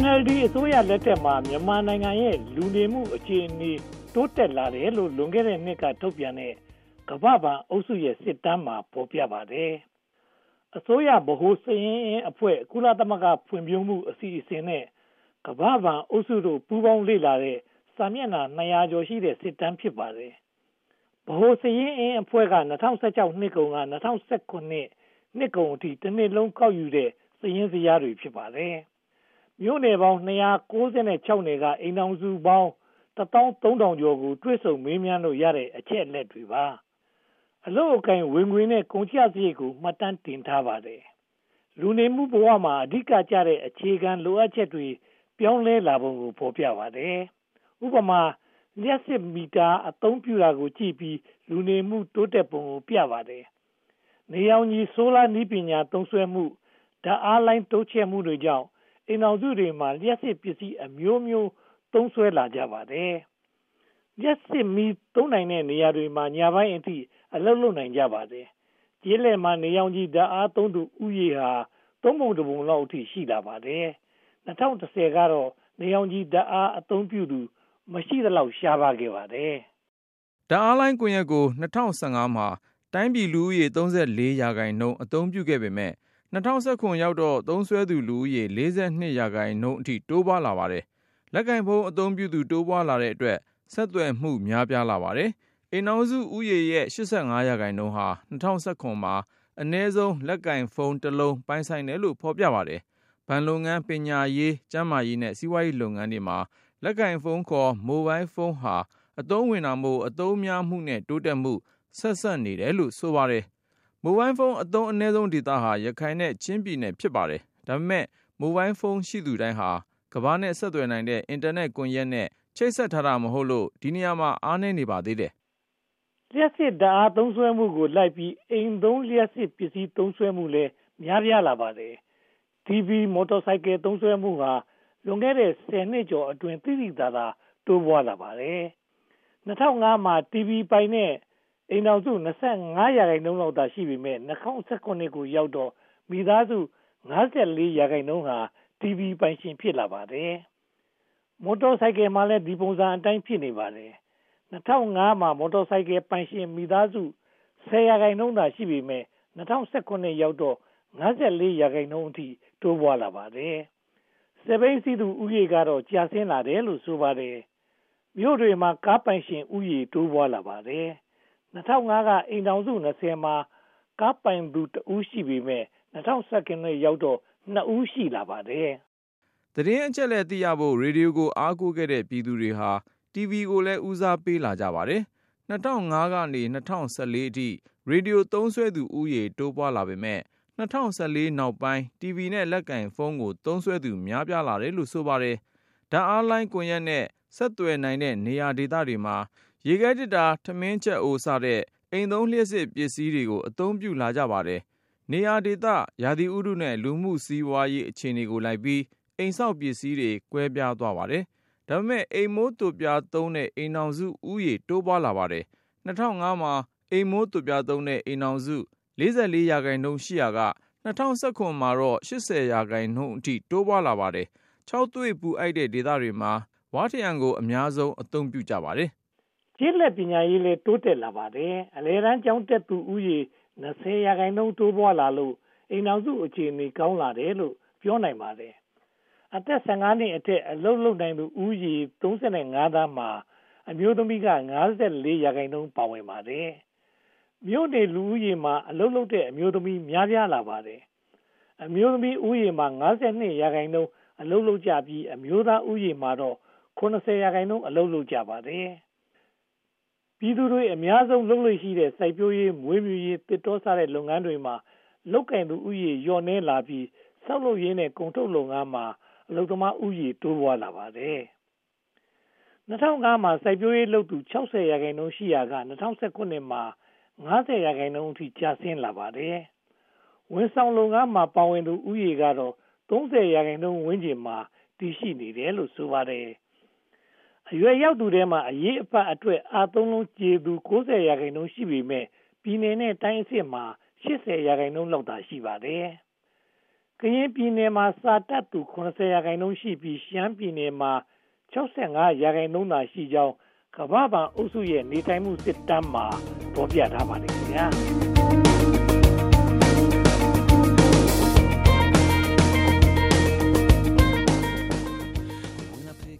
NLD အစိုးရလက်ထက်မှာ မြန်မာနိုင်ငံရဲ့ လူနေမှုအခြေအနေ တိုးတက်လာတယ်လို့ လွန်ခဲ့တဲ့နှစ်က ထုတ်ပြန်တဲ့ ကမ္ဘာ့ဘဏ်အုပ်စုရဲ့ စစ်တမ်းမှာ ဖော်ပြပါတယ်။အစိုးရဗဟိုစရင်းအဖွဲ့ ကုလသမဂ္ဂ ဖွံ့ဖြိုးမှုအစီအစဉ်နဲ့ ကမ္ဘာ့ဘဏ်အုပ်စုတို့ ပူးပေါင်းလေ့လာတဲ့ စာမျက်နှာ200ကျော်ရှိတဲ့ စစ်တမ်း ဖြစ်ပါတယ်။ဗဟိုစရင်းအဖွဲ့က2016နှစ်ကုန်က2019နှစ်ကုန်အထိတစ်နှစ်လုံး ကောက်ယူတဲ့စရင်းစရာတွေ ဖြစ်ပါတယ်။ မြို့နယ်ပေါင်း296နယ်က အိမ်ထောင်စုပေါင်း13000ကျော်ကို တွေ့ဆုံမေးမြန်းလို့ရတဲ့ အချက်အလက်တွေပါ အလို့အကင် ဝင်ငွေနဲ့ ကုန်ကျစရိတ်ကို မှတ်တမ်းတင်ထားပါတယ် လူနေမှုဘဝမှာ အဓိကကျတဲ့ အခြေခံလိုအပ်ချက်တွေ ပြောင်းလဲလာပုံကို ဖော်ပြပါတယ် ဥပမာ လျှက်စစ်မီတာ အသုံးပြုတာကိုကြည့်ပြီး လူနေမှုတိုးတက်ပုံကို ပြပါတယ် နေအောင်ကြီးဆိုလာနီးပညာ သုံးစွဲမှုဓာတ်အားလိုင်း တိုးချဲ့မှုတွေကြောင့် အိမ်တော်စုတွေမှာလျှက်စစ်ပစ္စည်းအမျိုးမျိုးသုံးစွဲလာကြပါတယ်။လျှက်စစ်မီသုံးနိုင်တဲ့နေရာတွေမှာညပိုင်းအထိအလုပ်လုပ်နိုင်ကြပါတယ်။ကျေးလက်မှာနေရောင်ကြီးဓာတ်အားသုံးသူဥယေဟာသုံးပုံတစ်ပုံလောက်အထိရှိလာပါတယ်။2010ကတော့နေရောင်ကြီးဓာတ်အားအသုံးပြုသူမရှိသလောက်ရှားပါခဲ့ပါတယ်။ဓာတ်အားလိုင်းကွန်ရက်ကို2015မှာတိုင်းပြည်လူဦးရေ34ရာခိုင်နှုန်းအသုံးပြုခဲ့ပေမဲ့ 2019ရောက်တော့ သုံးစွဲသူလူဦးရေ42ရာခိုင်နှုန်းအထိ တိုးပွားလာပါတယ်။လက်ကင်ဖုန်း အသုံးပြုသူ တိုးပွားလာတဲ့အတွက် ဆက်သွယ်မှု များပြားလာပါတယ်။အိမ်ထောင်စုဦးရေရဲ့85ရာခိုင်နှုန်းဟာ2019မှာ အနည်းဆုံး လက်ကင်ဖုန်းတစ်လုံး ပိုင်ဆိုင်တယ်လို့ ဖော်ပြပါတယ်။ဘဏ်လုပ်ငန်း ပညာရေး ကျန်းမာရေးနဲ့ စီးပွားရေးလုပ်ငန်းတွေမှာ လက်ကင်ဖုန်းခေါ် မိုဘိုင်းဖုန်းဟာ အသုံးဝင်တာမို့ အသုံးများမှုနဲ့ တိုးတက်မှု ဆက်ဆက်နေတယ်လို့ ဆိုပါတယ် မိုဘိုင်းဖုန်းအသုံးအနည်းဆုံးဒေသဟာ ရခိုင်နဲ့ ချင်းပြည်နယ် ဖြစ်ပါတယ်။ဒါပေမဲ့ မိုဘိုင်းဖုန်းရှိသူတိုင်းဟာ ကမ္ဘာနဲ့ ဆက်သွယ်နိုင်တဲ့ အင်တာနက်ကွန်ရက်နဲ့ ချိတ်ဆက်ထားတာ မဟုတ်လို့ ဒီနေရာမှာ အားနည်းနေပါသေးတယ်။လျှက်စစ်ဓာတ်အားသုံးစွဲမှုကိုလိုက်ပြီး အိမ်သုံးလျှက်စစ်ပစ္စည်း သုံးစွဲမှုလည်း များပြားလာပါတယ်။ TV မော်တော်ဆိုင်ကယ် သုံးစွဲမှုဟာ လွန်ခဲ့တဲ့ ၁၀ နှစ်ကျော်အတွင်း သိသိသာသာ တိုးပွားလာပါတယ်။၂၀၀၅ မှာ TV ပိုင်တဲ့ အိမ်ထောင်စု25ရာခိုင်နှုန်းလောက်သာရှိပေမယ့်2019ကိုရောက်တော့မိသားစု54ရာခိုင်နှုန်းဟာ TV ပိုင်ရှင်ဖြစ်လာပါတယ်။မော်တော်ဆိုင်ကယ်မှာလည်းဒီပုံစံအတိုင်းဖြစ်နေပါတယ်။2005မှာမော်တော်ဆိုင်ကယ်ပိုင်ရှင်မိသားစု10ရာခိုင်နှုန်းသာရှိပေမယ့်2019ရောက်တော့54ရာခိုင်နှုန်းအထိတိုးပွားလာပါတယ်။စပိန်စီသူဥယေကတော့ကျဆင်းလာတယ်လို့ဆိုပါတယ်။မြို့တွေမှာကားပိုင်ရှင်ဥယေတိုးပွားလာပါတယ်။ 2005ကအိမ်ထောင်စု20မှာကားပိုင်သူတဦးရှိပေမဲ့2012နဲ့ရောက်တော့2ဦးရှိလာပါတယ်။သတင်းအချက်အလက်သိရဖို့ရေဒီယိုကိုအားကိုးခဲ့တဲ့ပြည်သူတွေဟာ TV ကိုလည်းဦးစားပေးလာကြပါတယ်။2005ကနေ2014အထိရေဒီယိုသုံးစွဲသူဦးရေတိုးပွားလာပေမဲ့2014နောက်ပိုင်း TV နဲ့လက်ကင်ဖုန်းကိုသုံးစွဲသူများပြားလာတယ်လို့ဆိုပါတယ်။ဓာတ်အားလိုင်းကွန်ရက်နဲ့ဆက်သွယ်နိုင်တဲ့နေရာဒေသတွေမှာ ရေခဲတစ်တာ ထမင်းချက်အိုး စတဲ့ အိမ်သုံးလျှပ်စစ်ပစ္စည်းတွေကို အသုံးပြုလာကြပါတယ်။နေရာဒေသ ရာသီဥတုနဲ့ လူမှုစီးပွားရေး အခြေအနေကိုလိုက်ပြီး အိမ်ဆောက်ပစ္စည်းတွေ ကွဲပြားသွားပါတယ်။ဒါပေမဲ့ အိမ်မိုးသွပ်ပြားသုံးတဲ့ အိမ်ထောင်စုဦးရေ တိုးပွားလာပါတယ်။2005မှာ အိမ်မိုးသွပ်ပြားသုံးတဲ့ အိမ်ထောင်စု44ရာခိုင်နှုန်း ရှိရာက2019မှာတော့80ရာခိုင်နှုန်းအထိ တိုးပွားလာပါတယ်။၆သွေ့ပူအိုက်တဲ့ ဒေသတွေမှာ ဝါထရံကို အများဆုံး အသုံးပြုကြပါတယ် ကျေးလက်ပညာရေးလည်းတိုးတက်လာပါတယ်အလယ်တန်းကျောင်းတက်သူဦးရေ20ရာခိုင်နှုန်းတိုးပွားလာလို့အိမ်တော်စုအခြေအနေကောင်းလာတယ်လို့ပြောနိုင်ပါတယ်အသက်15နှစ်အထက်အလုပ်လုပ်နိုင်သူဦးရေ35သန်းမှာအမျိုးသမီးက54ရာခိုင်နှုန်းပါဝင်ပါတယ်မြို့နယ်လူဦးရေမှာအလုပ်လုပ်တဲ့အမျိုးသမီးများပြားလာပါတယ်အမျိုးသမီးဦးရေမှာ52ရာခိုင်နှုန်းအလုပ်လုပ်ကြပြီးအမျိုးသားဦးရေမှာတော့80ရာခိုင်နှုန်းအလုပ်လုပ်ကြပါတယ် ပြည်သူတွေအများဆုံးလုပ်လို့ရှိတဲ့စိုက်ပျိုးရေးမွေးမြူရေးတစ်တောစတဲ့လုပ်ငန်းတွေမှာလုတ်ကင်သူဥယျာဉ်လျော့နှဲလာပြီးဆောက်လုပ်ရေးနဲ့ကုန်ထုတ်လုပ်ငန်းမှာအလုပ်သမားဥယျာဉ်တိုးပွားလာပါတယ်2005မှာစိုက်ပျိုးရေးလုပ်သူ60ရာခိုင်နှုန်းရှိရာက2019မှာ90ရာခိုင်နှုန်းအထိကျဆင်းလာပါတယ်ဝန်ဆောင်လုပ်ငန်းမှာပါဝင်သူဥယျာဉ်ကတော့30ရာခိုင်နှုန်းဝန်းကျင်မှာတည်ရှိနေတယ်လို့ဆိုပါတယ် အရွယ်ရောက်သူထဲမှာအရေးအဖတ်အတွက်အားသုံးလုံးကျေသူ90ရာခိုင်နှုန်းရှိပေမဲ့ပြည်내နဲ့တိုင်းအဆင့်မှာ80ရာခိုင်နှုန်းလောက်သာရှိပါတယ်ကရင်ပြည်နယ်မှာစာတတ်သူ70ရာခိုင်နှုန်းရှိပြီးရှမ်းပြည်နယ်မှာ65ရာခိုင်နှုန်းသာရှိကြောင်းကမ္ဘာ့ဘဏ်အုပ်စုရဲ့နေထိုင်မှုစစ်တမ်းမှာဖော်ပြထားပါတယ်ခင်ဗျာ